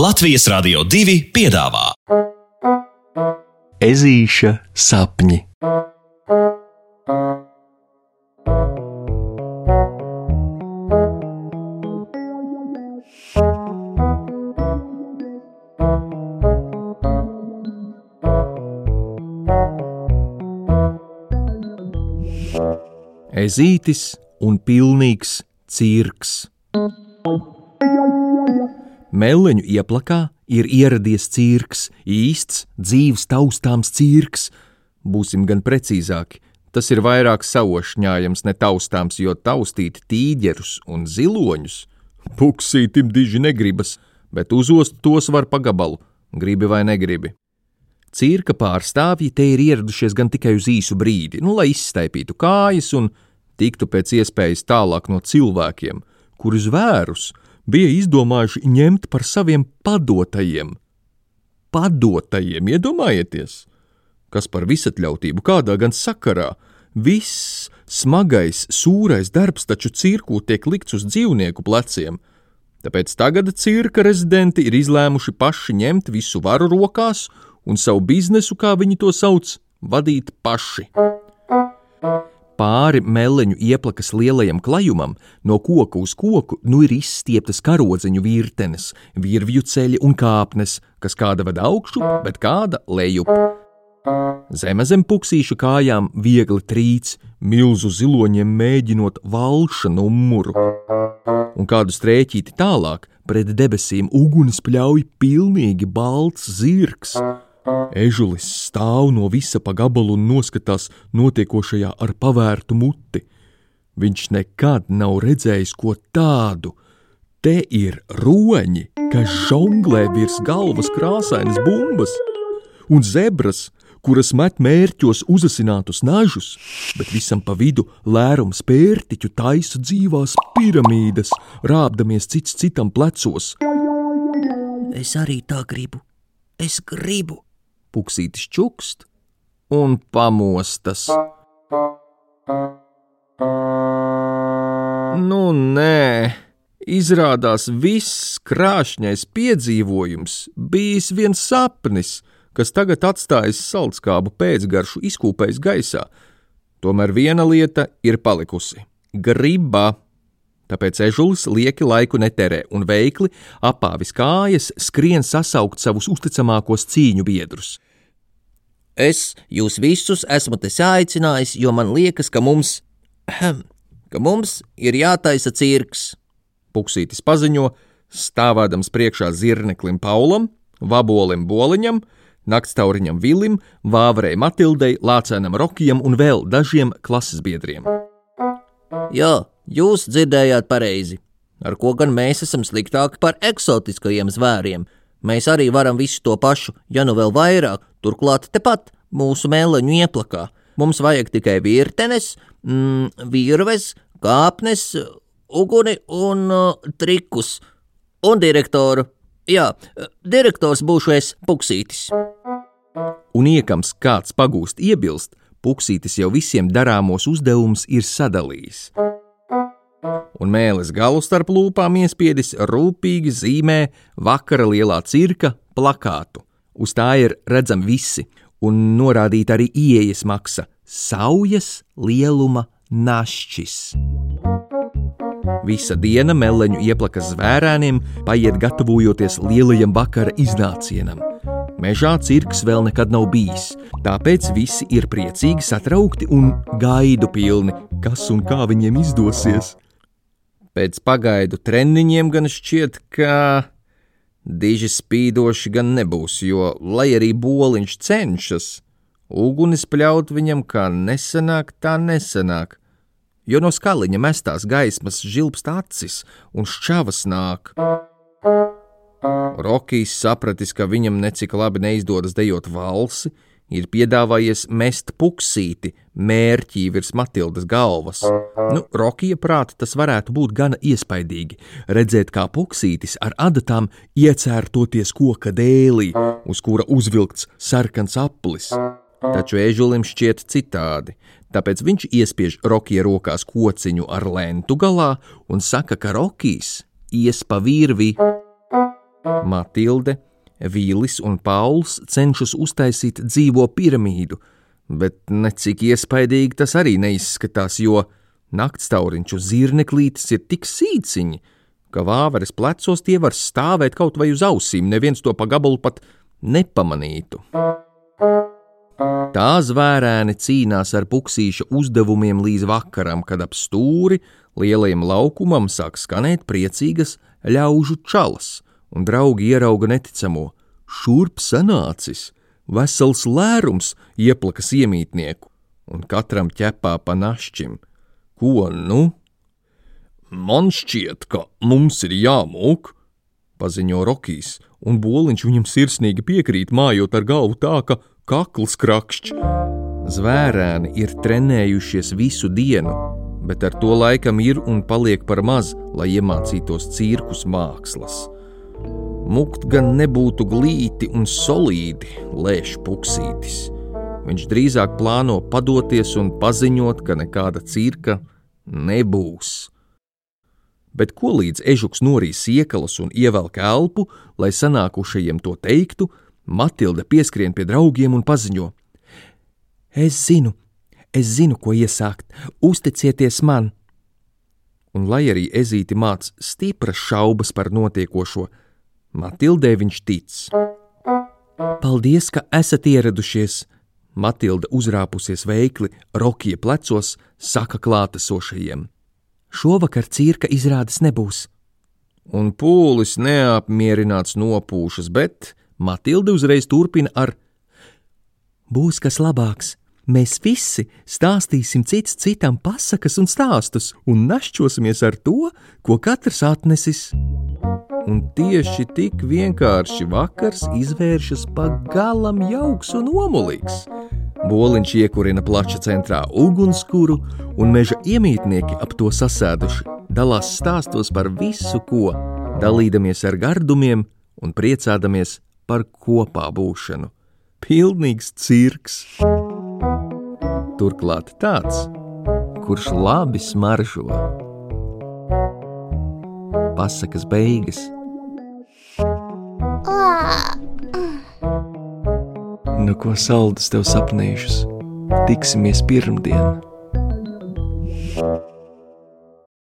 Latvijas Rādio 2 piedāvā Ezīša sapņi. Ezītis un pilnīgs cirks. Meleņu ieplakā ir ieradies cirks, īsts, dzīves taustāms cirks. Būsim gan precīzāki, tas ir vairāk saušņājams, ne taustāms, jo taustīt tīģerus un ziloņus puksītim diži negribas, bet uzost tos var pagabalu, gribi vai negribi. Cirka pārstāvji te ir ieradušies gan tikai uz īsu brīdi, nu, lai izstaipītu kājas un tiktu pēc iespējas tālāk no cilvēkiem, kurus vērus bija izdomājuši ņemt par saviem padotajiem. Padotajiem, iedomājieties! Kas par visatļautību kādā gan sakarā? Viss smagais, sūrais darbs taču cirkū tiek likts uz dzīvnieku pleciem. Tāpēc tagad cirka rezidenti ir izlēmuši paši ņemt visu varu rokās un savu biznesu, kā viņi to sauc, vadīt paši pāri meleņu ieplakas lielajam klajumam, no koka uz koku nu ir izstieptas karodziņu virtenes, virvju ceļi un kāpnes, kas kāda ved augšu, bet kāda lejup. Zeme zem puksīšu kājām viegli trīc, milzu ziloņiem mēģinot valša numuru. Un kādu strēķīti tālāk, pret debesīm uguns pļauj pilnīgi balts zirgs Ežulis stāv no visa pa gabalu un noskatās notiekošajā ar pavērtu muti. Viņš nekad nav redzējis ko tādu. Te ir roņi, kas žonglē virs galvas krāsainas bumbas, un zebras, kuras met mērķos uzasinātus nažus, bet visam pa vidu lērums pērtiķu taisa dzīvās piramīdas, rāpdamies cits citam plecos. Es arī tā gribu. Es gribu, puksītis čukst un pamostas. Nu, nē, izrādās viss krāšņais piedzīvojums bijis viens sapnis, kas tagad atstājas saldskābu pēcgaršu izkūpējis gaisā. Tomēr viena lieta ir palikusi - griba. Tāpēc ežulis lieki laiku neterē un veikli apāvis kājas skrien sasaukt savus uzticamākos cīņu biedrus. Es jūs visus esmu te aicinājis, jo man liekas, ka mums, ka mums ir jātaisa cirks. Puksītis paziņo, stāvādams priekšā zirneklim Paulam, vabolim Boliņam, naktstauriņam Vilim, Vāvrei Matildei, Lācēnam Rokijam un vēl dažiem klases biedriem. Jā, Jūs dzirdējāt pareizi. Ar ko gan mēs esam sliktāki par eksotiskajiem zvēriem? Mēs arī varam visu to pašu, ja nu vēl vairāk, turklāt tepat mūsu mēleņu ieplakā. Mums vajag tikai virtenes, mm, virves, kāpnes, uguni un uh, trikus. Un direktoru. Jā, direktors būšu es Puksītis. Un iekams kāds pagūst iebilst, Puksītis jau visiem darāmos uzdevumus ir sadalījis un mēlis galu starp lūpām iespiedis rūpīgi zīmē vakara lielā cirka plakātu. Uz tā ir redzami visi, un norādīta arī ieejas maksa - saujas lieluma našķis. Visa diena meleņu ieplakas zvērēniem paiet gatavojoties lielajam vakara iznācienam. Mežā cirks vēl nekad nav bijis, tāpēc visi ir priecīgi, satraukti un gaidu pilni, kas un kā viņiem izdosies. Pēc pagaidu treniņiem gan šķiet, ka diži spīdoši gan nebūs, jo, lai arī boliņš cenšas, ugunis pļaut viņam kā nesenāk, tā nesenāk, jo no skaliņa mestās gaismas žilbst acis un šķavas nāk. Rokijs sapratis, ka viņam necik labi neizdodas dejot valsi, ir piedāvājies mest puksīti mērķī virs Matildas galvas. Nu, Rokija prāta tas varētu būt gana iespaidīgi, redzēt, kā puksītis ar adatām iecērtoties koka dēlī, uz kura uzvilkts sarkans aplis. Taču ežulim šķiet citādi, tāpēc viņš iespiež Rokija rokās kociņu ar lentu galā un saka, ka Rokijs ies pa virvi. Matilde, Vīlis un Pauls cenšas uztaisīt dzīvo piramīdu, bet necik iespaidīgi tas arī neizskatās, jo naktstauriņš uz zirneklītes ir tik sīciņi, ka vāveres plecos tie var stāvēt kaut vai uz ausīm, neviens to pa gabalu pat nepamanītu. Tā zvērēni cīnās ar puksīša uzdevumiem līdz vakaram, kad ap stūri lielajam laukumam sāk skanēt priecīgas ļaužu čalas, un draugi ierauga neticamo. Šurp sanācis, vesels lērums ieplakas iemītnieku, un katram ķepā pa našķim. Ko nu? Man šķiet, ka mums ir jāmūk, paziņo Rokijs, un boliņš viņam sirsnīgi piekrīt, mājot ar galvu tā, ka kakls krakšķ. Zvērēni ir trenējušies visu dienu, bet ar to laikam ir un paliek par maz, lai iemācītos cirkus mākslas. Mukt gan nebūtu glīti un solīdi, lēš puksītis. Viņš drīzāk plāno padoties un paziņot, ka nekāda cirka nebūs. Bet ko līdz ežuks norīs iekalas un ievelk elpu, lai sanākušajiem to teiktu, Matilde pieskrien pie draugiem un paziņo: Es zinu, es zinu, ko iesākt, uzticieties man! Un lai arī ezīti māc stipras šaubas par notiekošo, Matildē viņš tic. Paldies, ka esat ieradušies! Matilda uzrāpusies veikli, Rokija plecos, saka klātesošajiem. Šovakar cirka izrādes nebūs. Un pūlis neapmierināts nopūšas, bet Matilda uzreiz turpina ar: Būs kas labāks, Mēs visi stāstīsim cits citam pasakas un stāstus un našķosimies ar to, ko katrs atnesis. Un tieši tik vienkārši vakars izvēršas pagalam jauks un omulīgs. Boliņš iekurina plača centrā ugunskura, un meža iemītnieki ap to sasēduši dalās stāstos par visu, ko, dalīdamies ar gardumiem un priecādamies par kopā būšanu. Pilnīgs cirks! Turklāt tāds, kurš labi smaržo. Pasakas beigas. Nu, ko saldus tev sapnīšus? Tiksimies pirmdien!